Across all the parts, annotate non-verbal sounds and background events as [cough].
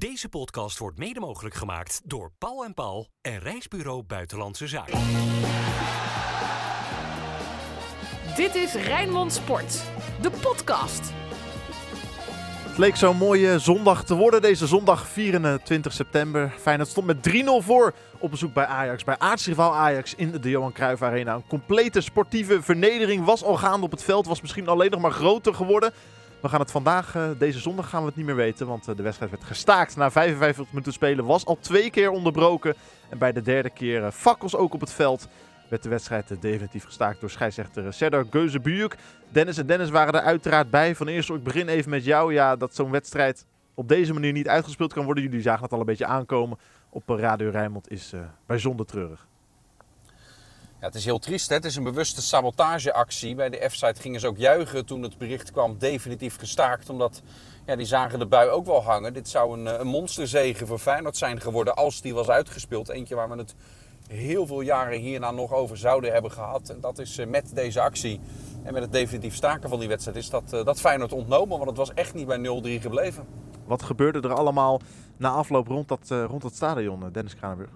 Deze podcast wordt mede mogelijk gemaakt door Paul en Paul en Reisbureau Buitenlandse Zaken. Dit is Rijnmond Sport, de podcast. Het leek zo'n mooie zondag te worden, deze zondag 24 september. Feyenoord stond met 3-0 voor op bezoek bij Ajax, bij aartsrivaal Ajax in de Johan Cruijff Arena. Een complete sportieve vernedering was al gaande op het veld, was misschien alleen nog maar groter geworden. We gaan het vandaag, eh, deze zondag gaan we het niet meer weten, want eh, de wedstrijd werd gestaakt. Na 55 minuten spelen was al twee keer onderbroken. En bij de derde keer eh, fakkels ook op het veld werd de wedstrijd definitief gestaakt door scheidsrechter Serdar Geuzebujuk. Dennis en Dennis waren er uiteraard bij. Van eerst, ik begin even met jou. Ja, dat zo'n wedstrijd op deze manier niet uitgespeeld kan worden. Jullie zagen het al een beetje aankomen op Radio Rijnmond is bijzonder treurig. Ja, het is heel triest. Hè? Het is een bewuste sabotageactie. Bij de F-site gingen ze ook juichen toen het bericht kwam. Definitief gestaakt. Omdat ja, die zagen de bui ook wel hangen. Dit zou een, een monsterzegen voor Feyenoord zijn geworden als die was uitgespeeld. Eentje waar we het heel veel jaren hierna nog over zouden hebben gehad. En dat is eh, met deze actie en met het definitief staken van die wedstrijd is dat, eh, dat Feyenoord ontnomen. Want het was echt niet bij 0-3 gebleven. Wat gebeurde er allemaal na afloop rond, dat, rond het stadion, Dennis Kranenburg?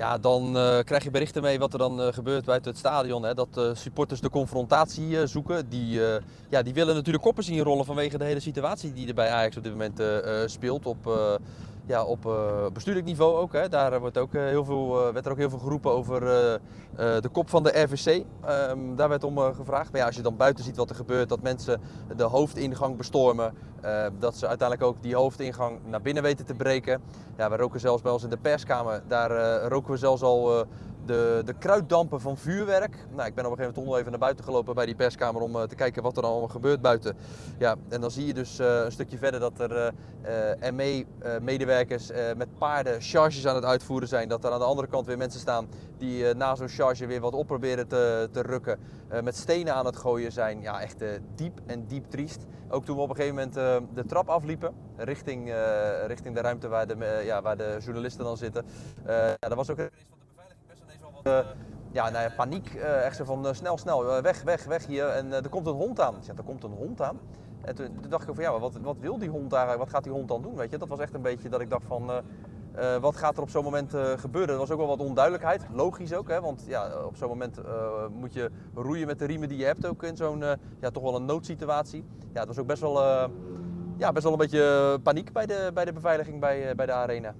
Ja, dan uh, krijg je berichten mee wat er dan uh, gebeurt buiten het stadion. Hè? Dat uh, supporters de confrontatie zoeken. Die, ja, die willen natuurlijk koppen zien rollen vanwege de hele situatie die er bij Ajax op dit moment speelt. Op, ja, op bestuurlijk niveau ook. Hè? Daar wordt ook, heel veel, werd er ook heel veel geroepen over de kop van de RVC. Ehm, daar werd om gevraagd. Maar ja, als je dan buiten ziet wat er gebeurt, dat mensen de hoofdingang bestormen. dat ze uiteindelijk ook die hoofdingang naar binnen weten te breken. Ja, we roken zelfs bij ons in de perskamer. Daar roken we zelfs al de, de kruiddampen van vuurwerk. Nou, ik ben op een gegeven moment even naar buiten gelopen bij die perskamer om uh, te kijken wat er allemaal gebeurt buiten. Ja, en dan zie je dus uh, een stukje verder dat er ME-medewerkers met paarden charges aan het uitvoeren zijn. Dat er aan de andere kant weer mensen staan die na zo'n charge weer wat op proberen te, te rukken. met stenen aan het gooien zijn. Ja, echt diep en diep triest. Ook toen we op een gegeven moment de trap afliepen richting, richting de ruimte waar de, ja, waar de journalisten dan zitten. ja, dat was ook van de beveiliging best wel eens wel wat... Uh, ja, nou paniek. Uh, echt zo van uh, snel, snel, weg, weg, weg hier. En er komt een hond aan. Ja, er komt een hond aan. En toen, toen dacht ik van ja, wat, wat wil die hond daar? Wat gaat die hond dan doen? Weet je? Dat was echt een beetje dat ik dacht van wat gaat er op zo'n moment gebeuren? Er was ook wel wat onduidelijkheid. Logisch ook, hè? want ja, op zo'n moment moet je roeien met de riemen die je hebt ook in zo'n ja, toch wel een noodsituatie. Ja, het was ook best wel, ja, best wel een beetje paniek bij de, bij de beveiliging bij, bij de arena.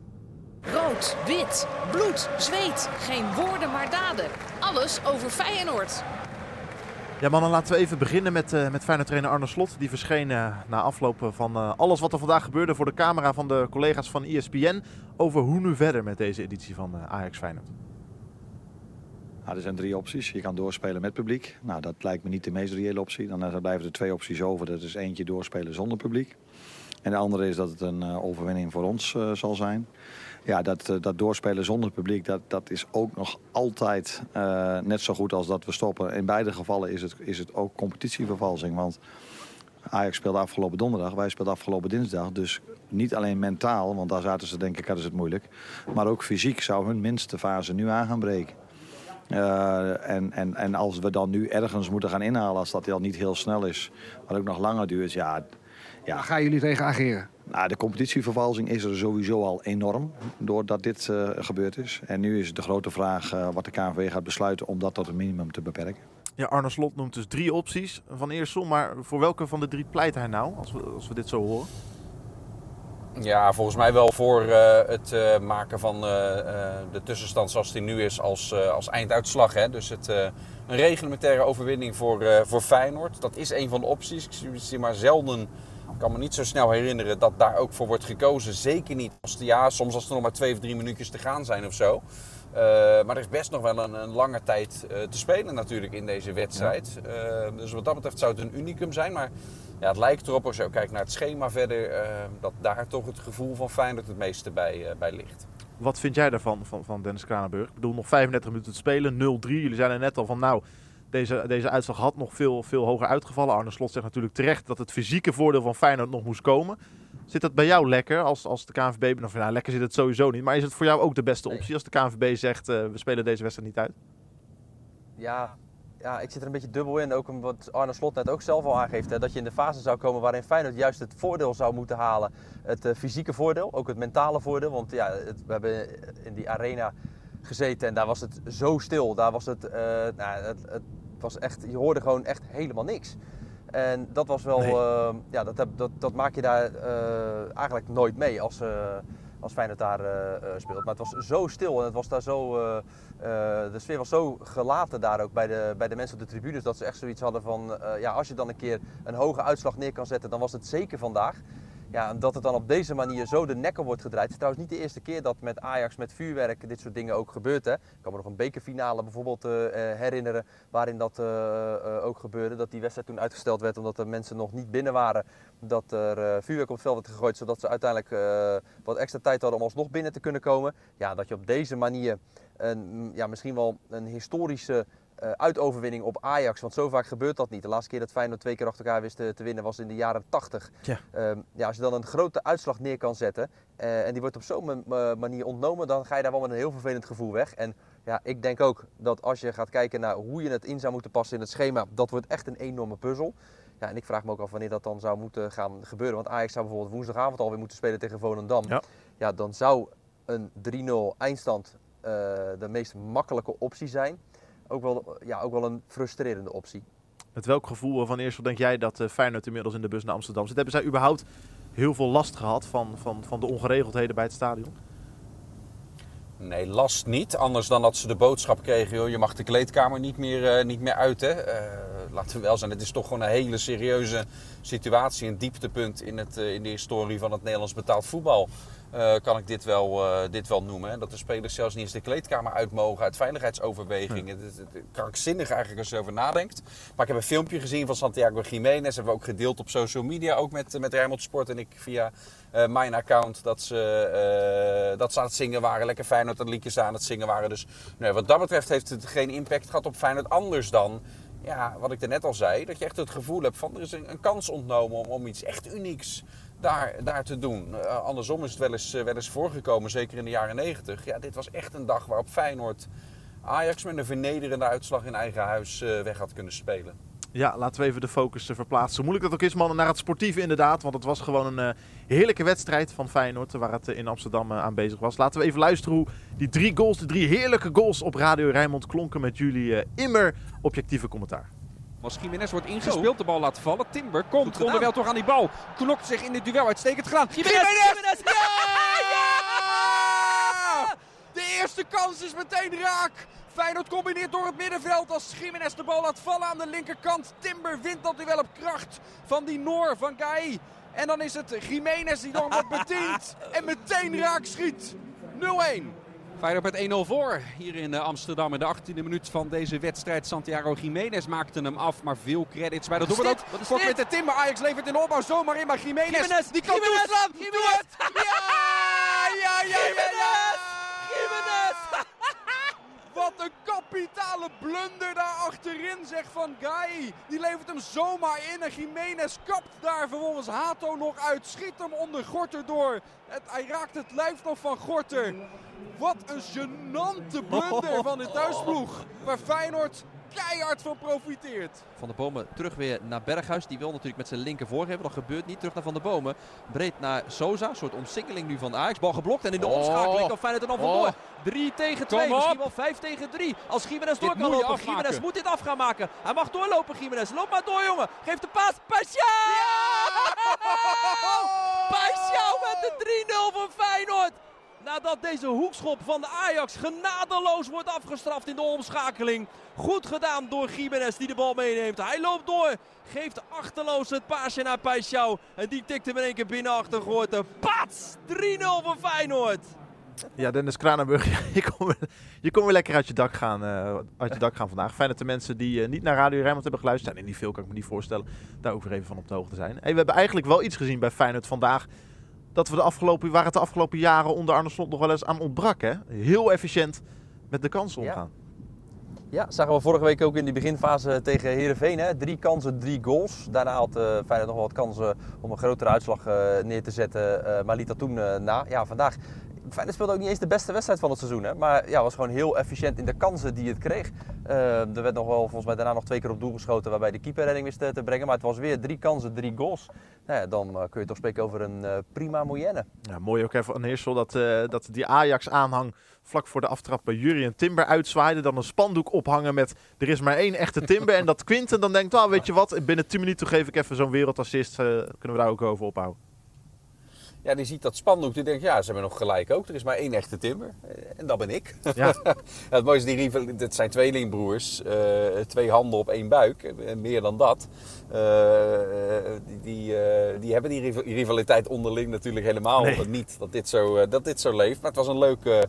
Rood, wit, bloed, zweet. Geen woorden maar daden. Alles over Feyenoord. Ja mannen, laten we even beginnen met, uh, met Feyenoord-trainer Arne Slot. Die verscheen uh, na afloop van uh, alles wat er vandaag gebeurde voor de camera van de collega's van ESPN. Over hoe nu verder met deze editie van Ajax Feyenoord. Nou, er zijn drie opties. Je kan doorspelen met publiek. Nou, dat lijkt me niet de meest reële optie. Dan blijven er twee opties over. Dat is eentje doorspelen zonder publiek. En de andere is dat het een overwinning voor ons zal zijn ja, dat, eh, dat doorspelen zonder publiek, dat, dat is ook nog altijd uh, net zo goed als dat we stoppen. In beide gevallen is het, is het ook competitievervalsing. Want Ajax speelde afgelopen donderdag, wij speelden afgelopen dinsdag. Dus niet alleen mentaal, want daar zaten ze denk ik, hadden ze het moeilijk. Maar ook fysiek zou hun minste fase nu aan gaan breken. Uh, en, en, en als we dan nu ergens moeten gaan inhalen, als dat al niet heel snel is, wat ook nog langer duurt, ja... ja. Waar gaan jullie tegen ageren? Nou, de competitievervalsing is er sowieso al enorm doordat dit uh, gebeurd is. En nu is de grote vraag uh, wat de KNVB gaat besluiten om dat tot een minimum te beperken. Ja, Arne Slot noemt dus drie opties van Eersel. Maar voor welke van de drie pleit hij nou, als we, als we dit zo horen? Ja, volgens mij wel voor uh, het uh, maken van uh, de tussenstand zoals die nu is als, als einduitslag. Hè. Dus het, een reglementaire overwinning voor, voor Feyenoord. Dat is een van de opties. Ik zie maar zelden ik kan me niet zo snel herinneren dat daar ook voor wordt gekozen. Zeker niet als ja, soms als er nog maar twee of drie minuutjes te gaan zijn of zo. Uh, maar er is best nog wel een, een lange tijd uh, te spelen natuurlijk in deze wedstrijd. Ja. Uh, dus wat dat betreft zou het een unicum zijn. Maar ja, het lijkt erop, als je kijkt naar het schema verder, dat daar toch het gevoel van Feyenoord het meeste bij, bij ligt. Wat vind jij daarvan, van, van Dennis Kranenburg? Ik bedoel, nog 35 minuten te spelen, 0-3. Jullie zijn er net al van, nou, deze, deze uitslag had nog veel, veel hoger uitgevallen. Arne Slot zegt natuurlijk terecht dat het fysieke voordeel van Feyenoord nog moest komen. Zit dat bij jou lekker als, als de KNVB... Of nou, lekker zit het sowieso niet. Maar is het voor jou ook de beste optie als de KNVB zegt... Uh, we spelen deze wedstrijd niet uit? Ja, ja, ik zit er een beetje dubbel in. Ook wat Arne Slot net ook zelf al aangeeft. Hè, dat je in de fase zou komen waarin Feyenoord juist het voordeel zou moeten halen. Het eh, fysieke voordeel, ook het mentale voordeel. Want ja, het- we hebben in die arena gezeten en daar was het zo stil. Daar was het, eh, nou, het, het was echt, je hoorde gewoon echt helemaal niks. En dat was wel, Nee. eh, ja, dat, heb- dat, dat maak je daar eh, eigenlijk nooit mee als, eh als Feyenoord daar eh, speelt. Maar het was zo stil en het was daar zo, de sfeer was zo gelaten daar ook bij de, bij de mensen op de tribunes. Dat ze echt zoiets hadden van, ja, als je dan een keer een hoge uitslag neer kan zetten, dan was het zeker vandaag. Ja, dat het dan op deze manier zo de nekken wordt gedraaid. Het is trouwens niet de eerste keer dat met Ajax, met vuurwerk, dit soort dingen ook gebeurt. Hè. Ik kan me nog een bekerfinale bijvoorbeeld eh, eh, herinneren waarin dat eh, ook gebeurde. Dat die wedstrijd toen uitgesteld werd omdat de mensen nog niet binnen waren. Dat er vuurwerk op het veld werd gegooid, zodat ze uiteindelijk wat extra tijd hadden om alsnog binnen te kunnen komen. Ja, dat je op deze manier een, ja, misschien wel een historische eh, uitoverwinning op Ajax. Want zo vaak gebeurt dat niet. De laatste keer dat Feyenoord twee keer achter elkaar wist te, te winnen was in de jaren 80. Ja. Ehm, ja, als je dan een grote uitslag neer kan zetten eh, en die wordt op zo'n ma- ma- manier ontnomen, dan ga je daar wel met een heel vervelend gevoel weg. En ja, ik denk ook dat als je gaat kijken naar hoe je het in zou moeten passen in het schema, dat wordt echt een enorme puzzel. Ja, en ik vraag me ook af wanneer dat dan zou moeten gaan gebeuren. Want Ajax zou bijvoorbeeld woensdagavond alweer moeten spelen tegen Volendam. Ja. Ja, dan zou een 3-0 eindstand eh, de meest makkelijke optie zijn. Ook wel, ja, ook wel een frustrerende optie. Met welk gevoel van eerst denk jij dat eh, Feyenoord inmiddels in de bus naar Amsterdam zit? Hebben zij überhaupt heel veel last gehad van, van, van de ongeregeldheden bij het stadion? Nee, last niet. Anders dan dat ze de boodschap kregen, joh, je mag de kleedkamer niet meer, eh, niet meer uit. Hè. Eh, laten we wel zijn, het is toch gewoon een hele serieuze situatie. Een dieptepunt in, het, eh, in de historie van het Nederlands betaald voetbal. eh, kan ik dit wel, eh, dit wel noemen. Hè. Dat de spelers zelfs niet eens de kleedkamer uit mogen uit veiligheidsoverwegingen. Het is het is krankzinnig eigenlijk als je erover nadenkt. Maar ik heb een filmpje gezien van Santiago Jiménez. Hebben we ook gedeeld op social media. Ook met, met Rijnmond Sport en ik via mijn account. Dat ze, dat ze aan het zingen waren. Lekker Feyenoord dat liedjes aan het zingen waren. Dus nee, wat dat betreft heeft het geen impact gehad op Feyenoord. Anders dan, ja, wat ik net al zei. Dat je echt het gevoel hebt van er is een, kans ontnomen om, om iets echt unieks daar, daar te doen. Eh, andersom is het wel eens, eh, wel eens voorgekomen. Zeker in de jaren negentig. Ja, dit was echt een dag waarop Feyenoord Ajax met een vernederende uitslag in eigen huis eh, weg had kunnen spelen. Ja, laten we even de focus eh, verplaatsen. Zo moeilijk dat ook is, mannen, naar het sportieve inderdaad. Want het was gewoon een eh, heerlijke wedstrijd van Feyenoord, waar het eh, in Amsterdam eh, aanwezig was. Laten we even luisteren hoe die drie goals, de drie heerlijke goals op Radio Rijnmond klonken met jullie eh, immer objectieve commentaar. Als Jiménez wordt ingespeeld, de bal laat vallen. Timber komt onderwijl toch aan die bal. Knokt zich in dit duel uitstekend gedaan. Jiménez! Ja! De eerste kans is meteen raak. Feyenoord combineert door het middenveld als Jiménez de bal laat vallen aan de linkerkant. Timber wint dat duel op kracht van die Noor van Gai. En dan is het Jiménez die nog wordt [laughs] bediend en meteen raak schiet. 0-1. Feyenoord met 1-0 voor hier in eh, Amsterdam. In de 18e minuut van deze wedstrijd. Santiago Jiménez maakte hem af, maar veel credits bij de ook. Wat is Voor dit? Quinten Timber. Ajax levert in de opbouw zomaar in, maar Jiménez, Jiménez, die kan Jiménez. Jiménez. Doe het! Ja! Ja, ja, ja, ja! Jiménez! Wat een kapitale blunder daar achterin, zegt Van Guy. Die levert hem zomaar in en Jiménez kapt daar vervolgens Hato nog uit. Schiet hem onder Gorter door. Het, hij raakt het lijf nog van Gorter. Wat een gênante blunder van de thuisploeg. Waar Feyenoord keihard van profiteert. Van der Bomen terug weer naar Berghuis. Die wil natuurlijk met zijn linker voorgeven. Dat gebeurt niet. Terug naar Van der Bomen. Breed naar Sosa. Een soort omsingeling nu van Ajax. Bal geblokt. En in de Oh. omschakeling kan Feyenoord er dan vandoor. Oh. 3 tegen Kom 2. op. Misschien wel 5 tegen 3. Als Jiménez door Dit kan lopen. Jiménez moet dit af gaan maken. Hij mag doorlopen Jiménez. Loop maar door jongen. Geef de paas. Pashao! [laughs] Pashao met de 3-0 voor Feyenoord. Nadat deze hoekschop van de Ajax genadeloos wordt afgestraft in de omschakeling. Goed gedaan door Jiménez die de bal meeneemt. Hij loopt door. Geeft achterloos het paasje naar Paixão. En die tikt hem in één keer binnen achter Goorten. Pats! 3-0 voor Feyenoord. Ja, Dennis Kranenburg, [laughs] je, kon weer, je weer lekker uit je dak gaan, eh, uit je dak gaan vandaag. Fijn dat de mensen die eh, niet naar Radio Rijnmond hebben geluisterd, zijn er niet veel, kan ik me niet voorstellen, daar ook weer even van op de hoogte zijn. Hey, we hebben eigenlijk wel iets gezien bij Feyenoord vandaag, dat we de afgelopen, waar het de afgelopen jaren onder Arne Slot nog wel eens aan ontbrak. Hè? Heel efficiënt met de kansen Ja. omgaan. Ja, zagen we vorige week ook in die beginfase tegen Heerenveen. Hè? Drie kansen, drie goals. Daarna had eh Feyenoord nog wat kansen om een grotere uitslag eh, neer te zetten. eh, maar liet dat toen na. Ja, vandaag Feyenoord speelde ook niet eens de beste wedstrijd van het seizoen. Hè? Maar ja, was gewoon heel efficiënt in de kansen die het kreeg. Uh, er werd nog wel volgens mij daarna nog twee keer op doel geschoten waarbij de keeper redding wist te, te brengen. Maar het was weer drie kansen, drie goals. Nou ja, dan uh, kun je toch spreken over een uh, prima moyenne. Ja, mooi ook even aan Heersel dat, dat die Ajax-aanhang vlak voor de aftrap bij Jurien Timber uitzwaaide. Dan een spandoek ophangen met er is maar één echte Timber. en dat Quinten dan denkt, oh, weet je wat, binnen 10 minuten geef ik even zo'n wereldassist. kunnen we daar ook over ophouden. Ja, die ziet dat spandoek. Die denkt, ja, ze hebben nog gelijk ook. Er is maar één echte timber. En dat ben ik. Ja. [laughs] het mooiste, die dit zijn tweelingbroers. Uh, twee handen op één buik. En meer dan dat. Uh, die, die, uh, die, hebben die rivaliteit onderling natuurlijk helemaal nee. niet. Dat dit, zo, dat dit zo leeft. Maar het was een leuke,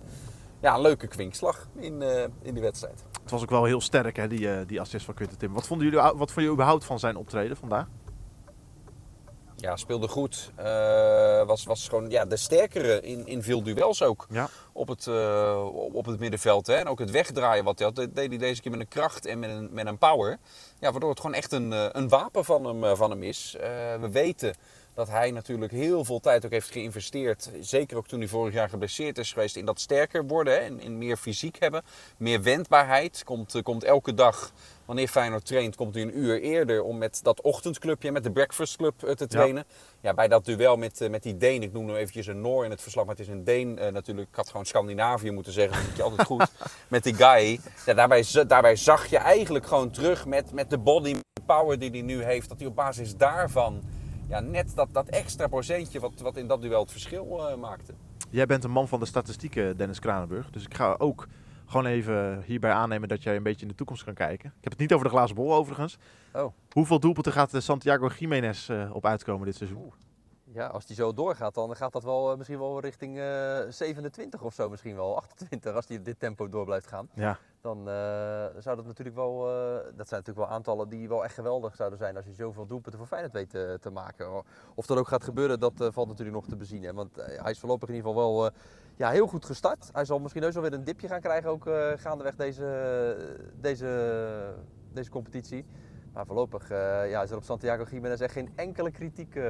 ja, een leuke kwinkslag in, in die wedstrijd. Het was ook wel heel sterk, hè, die, die assist van Quinten Timber. Wat vonden jullie wat vonden jullie überhaupt van zijn optreden vandaag? Ja, speelde goed. Uh, was, was gewoon ja, de sterkere in, in veel duels ook. Ja. Op, het, uh, op het middenveld. Hè. En ook het wegdraaien wat hij had, deed hij deze keer met een kracht en met een, met een power. Ja, waardoor het gewoon echt een, eh, een wapen van hem, van hem is. we weten dat hij natuurlijk heel veel tijd ook heeft geïnvesteerd. Zeker ook toen hij vorig jaar geblesseerd is geweest. In dat sterker worden. Hè, in, in meer fysiek hebben. Meer wendbaarheid. Komt, komt elke dag wanneer Feyenoord traint, komt hij een uur eerder om met dat ochtendclubje, met de Breakfast Club eh, te trainen. Ja. bij dat duel met, eh, met die Deen, ik noem hem eventjes een Noor in het verslag, maar het is een Deen natuurlijk. Ik had gewoon Scandinavië moeten zeggen, dat moet je altijd goed. [laughs] met die guy, ja, daarbij, daarbij zag je eigenlijk gewoon terug met, met de body power die hij nu heeft, dat hij op basis daarvan ja, net dat, dat extra procentje wat, wat in dat duel het verschil uh, maakte. Jij bent een man van de statistieken, Dennis Kranenburg. Dus ik ga ook gewoon even hierbij aannemen dat jij een beetje in de toekomst kan kijken. Ik heb het niet over de glazen bol overigens. Oh. Hoeveel doelpunten gaat Santiago Jiménez uh, op uitkomen dit seizoen? Ja, als die zo doorgaat, dan gaat dat wel uh, misschien wel richting uh, 27 of zo, misschien wel 28, als die dit tempo door blijft gaan. Ja. Dan zou dat natuurlijk wel, dat zijn natuurlijk wel aantallen die wel echt geweldig zouden zijn als je zoveel doelpunten voor Feyenoord weet te, te maken. Of dat ook gaat gebeuren, dat valt natuurlijk nog te bezien. Hè? Want hij is voorlopig in ieder geval wel ja, heel goed gestart. Hij zal misschien heus wel weer een dipje gaan krijgen, ook gaandeweg deze, deze, deze competitie. Maar voorlopig uh, ja, is er op Santiago Jiménez echt geen enkele kritiek uh,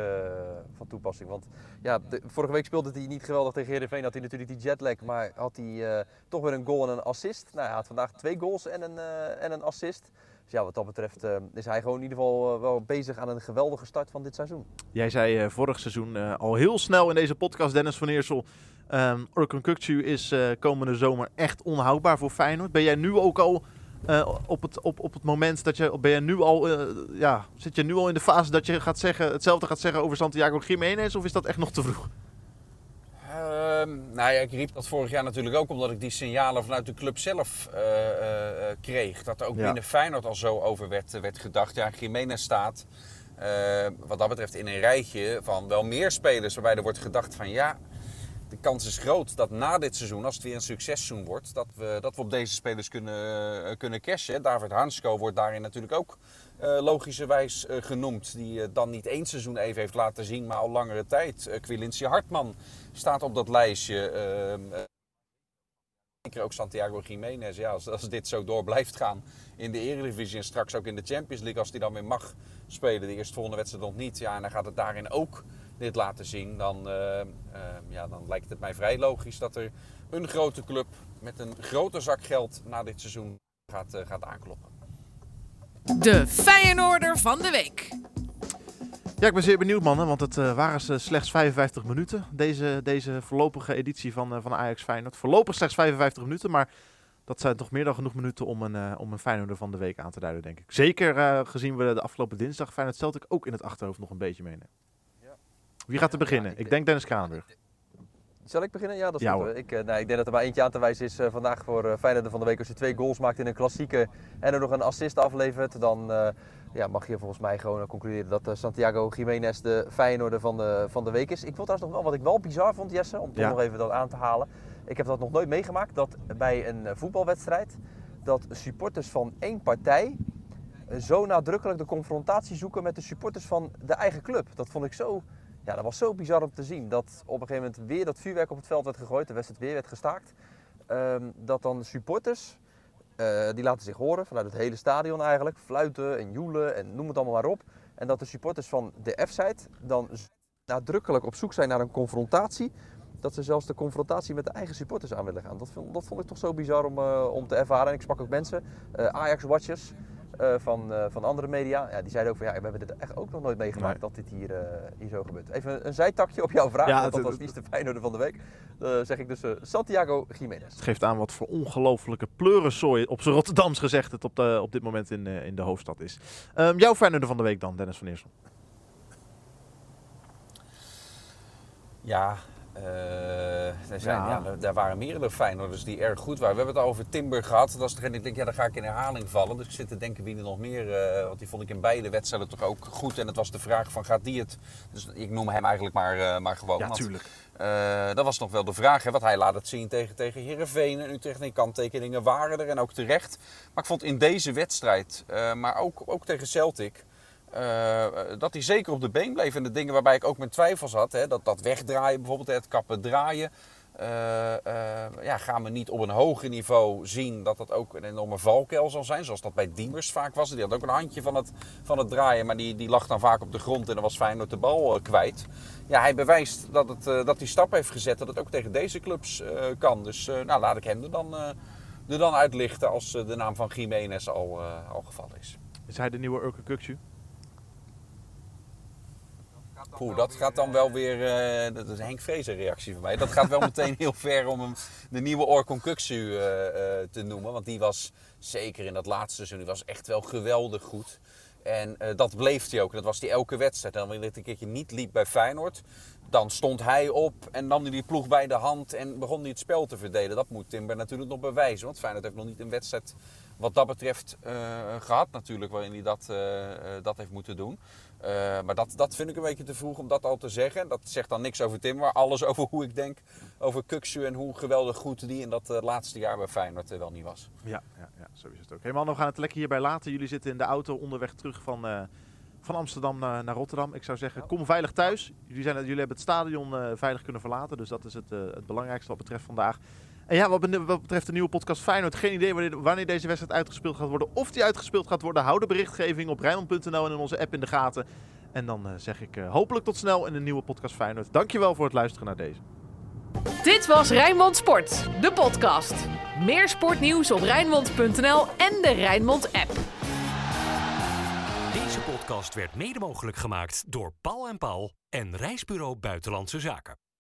van toepassing. Want ja, de, vorige week speelde hij niet geweldig tegen Heerenveen. Had hij natuurlijk die jetlag, maar had hij uh, toch weer een goal en een assist. Nou, hij had vandaag twee goals en een, en een assist. Dus ja, wat dat betreft is hij gewoon in ieder geval wel bezig aan een geweldige start van dit seizoen. Jij zei vorig seizoen al heel snel in deze podcast, Dennis van Eersel... Um, Orkun Kukcu is komende zomer echt onhoudbaar voor Feyenoord. Ben jij nu ook al uh, op, het, op, op het moment dat je, ben je nu al, uh, ja, zit je nu al in de fase dat je gaat zeggen, hetzelfde gaat zeggen over Santiago Jiménez of is dat echt nog te vroeg? Uh, nou ja, ik riep dat vorig jaar natuurlijk ook omdat ik die signalen vanuit de club zelf kreeg. Dat er ook ja. binnen Feyenoord al zo over werd, werd gedacht. Ja, Jiménez staat wat dat betreft in een rijtje van wel meer spelers waarbij er wordt gedacht van ja de kans is groot dat na dit seizoen, als het weer een successeizoen wordt, dat we, dat we op deze spelers kunnen, uh, kunnen cashen. David Hansko wordt daarin natuurlijk ook uh, logischerwijs uh, genoemd. Die dan niet één seizoen even heeft laten zien, maar al langere tijd. Uh, Quilinci Hartman staat op dat lijstje. Ehm, Zeker ook Santiago Jiménez. Ja, als, dit zo door blijft gaan in de Eredivisie en straks ook in de Champions League, als hij dan weer mag spelen, de eerstvolgende wedstrijd nog niet. Ja, en dan gaat het daarin ook dit laten zien, dan, uh, uh, ja, dan lijkt het mij vrij logisch dat er een grote club met een grote zak geld na dit seizoen gaat, uh, gaat aankloppen. De Feyenoorder van de week. Ja, ik ben zeer benieuwd mannen, want het waren slechts 55 minuten. Deze, deze voorlopige editie van, van Ajax Feyenoord. Voorlopig slechts 55 minuten, maar dat zijn toch meer dan genoeg minuten om een, om een Feyenoorder van de week aan te duiden, denk ik. Zeker gezien we de afgelopen dinsdag Feyenoord ik ook in het achterhoofd nog een beetje meenemen. Wie gaat er beginnen? Ik denk Dennis Kraanburg. Zal ik beginnen? Ja, dat is ja, goed. Ik, uh, nee, ik denk dat er maar eentje aan te wijzen is uh, vandaag voor uh, Feyenoord van de week. Als je twee goals maakt in een klassieke en er nog een assist aflevert, dan ja, mag je volgens mij gewoon concluderen dat Santiago Jiménez de Feyenoorder van de, van de week is. Ik vond trouwens nog wel wat ik wel bizar vond, Jesse, om toch nog even dat aan te halen. Ik heb dat nog nooit meegemaakt, dat bij een voetbalwedstrijd, dat supporters van één partij zo nadrukkelijk de confrontatie zoeken met de supporters van de eigen club. Dat vond ik zo ja, dat was zo bizar om te zien. Dat op een gegeven moment weer dat vuurwerk op het veld werd gegooid. De wedstrijd weer werd gestaakt. Um, dat dan supporters, uh, die laten zich horen vanuit het hele stadion eigenlijk. Fluiten en joelen en noem het allemaal maar op. En dat de supporters van de F-site dan nadrukkelijk op zoek zijn naar een confrontatie. dat ze zelfs de confrontatie met de eigen supporters aan willen gaan. Dat, vond- dat vond ik toch zo bizar om, eh, om te ervaren. En ik sprak ook mensen, eh, Ajax-watchers eh, van, eh, van andere media. Ja, die zeiden ook van ja, we hebben dit echt ook nog nooit meegemaakt dat dit hier, eh, hier zo gebeurt. Even een, zijtakje op jouw vraag, Ja, want dat was niet de Feyenoorder van de week. Eh, zeg ik dus eh, Santiago Jiménez. Het geeft aan wat voor ongelofelijke pleurensooi op zijn Rotterdams gezegd het op, de, op dit moment in, eh, in de hoofdstad is. Ehm, jouw Feyenoorder van de week dan, Dennis van Eersel. Ja, eh, er zijn, Ja. ja. daar- daar waren meerdere Feyenoorders die erg goed waren. We hebben het over Timber gehad. Dat is degene, ik denk, ja, dan ga ik in herhaling vallen. Dus ik zit te denken wie er nog meer, eh, want die vond ik in beide wedstrijden toch ook goed. En het was de vraag van, gaat die het? Dus ik noem hem eigenlijk maar, eh, maar gewoon. Ja, tuurlijk. dat was nog wel de vraag, hè, wat hij laat het zien tegen, tegen Heerenveen. En Utrecht en die kanttekeningen waren er en ook terecht. Maar ik vond in deze wedstrijd, maar ook, ook tegen Celtic... eh, dat hij zeker op de been bleef. En de dingen waarbij ik ook mijn twijfels had, hè, dat, dat wegdraaien bijvoorbeeld, het kappen draaien. eh, eh, ja, gaan we niet op een hoger niveau zien dat dat ook een enorme valkuil zal zijn. Zoals dat bij Diemers vaak was. Die had ook een handje van het, van het draaien, maar die, die lag dan vaak op de grond en dan was Feyenoord de bal kwijt. Ja, hij bewijst dat, het, dat hij stap heeft gezet, dat het ook tegen deze clubs kan. Dus nou, laat ik hem er dan, er dan uitlichten als de naam van Jiménez al, al gevallen is. Is hij de nieuwe Urke? Oeh, dat gaat dan wel weer, eh, dat is een Henk Vrezer reactie van mij. Dat gaat wel meteen heel ver om hem de nieuwe Orkon Kuksu eh, eh, te noemen. Want die was zeker in dat laatste seizoen, die was echt wel geweldig goed. En dat bleef hij ook. Dat was hij elke wedstrijd. En wanneer het een keertje niet liep bij Feyenoord, dan stond hij op en nam hij die ploeg bij de hand en begon hij het spel te verdelen. Dat moet Timber natuurlijk nog bewijzen. Want Feyenoord heeft nog niet een wedstrijd wat dat betreft eh, gehad natuurlijk, waarin hij dat, eh, eh, dat heeft moeten doen. Maar dat, dat vind ik een beetje te vroeg om dat al te zeggen. Dat zegt dan niks over Tim, maar alles [laughs] over hoe ik denk over Kuksu en hoe geweldig goed die in dat laatste jaar bij Feyenoord wel niet was. Ja, ja, ja, zo is het ook. Hey man, we gaan het lekker hierbij laten. Jullie zitten in de auto onderweg terug van, van Amsterdam naar, naar Rotterdam. Ik zou zeggen, kom veilig thuis. Jullie, zijn, jullie hebben het stadion veilig kunnen verlaten. Dus dat is het, het belangrijkste wat betreft vandaag. En ja, wat, betreft de nieuwe podcast Feyenoord, geen idee wanneer, wanneer deze wedstrijd uitgespeeld gaat worden. Of die uitgespeeld gaat worden. Hou de berichtgeving op Rijnmond.nl en in onze app in de gaten. En dan eh, zeg ik eh, hopelijk tot snel in de nieuwe podcast Feyenoord. Dankjewel voor het luisteren naar deze. Dit was Rijnmond Sport, de podcast. Meer sportnieuws op Rijnmond.nl en de Rijnmond app. Deze podcast werd mede mogelijk gemaakt door Paul en Paul en Reisbureau Buitenlandse Zaken.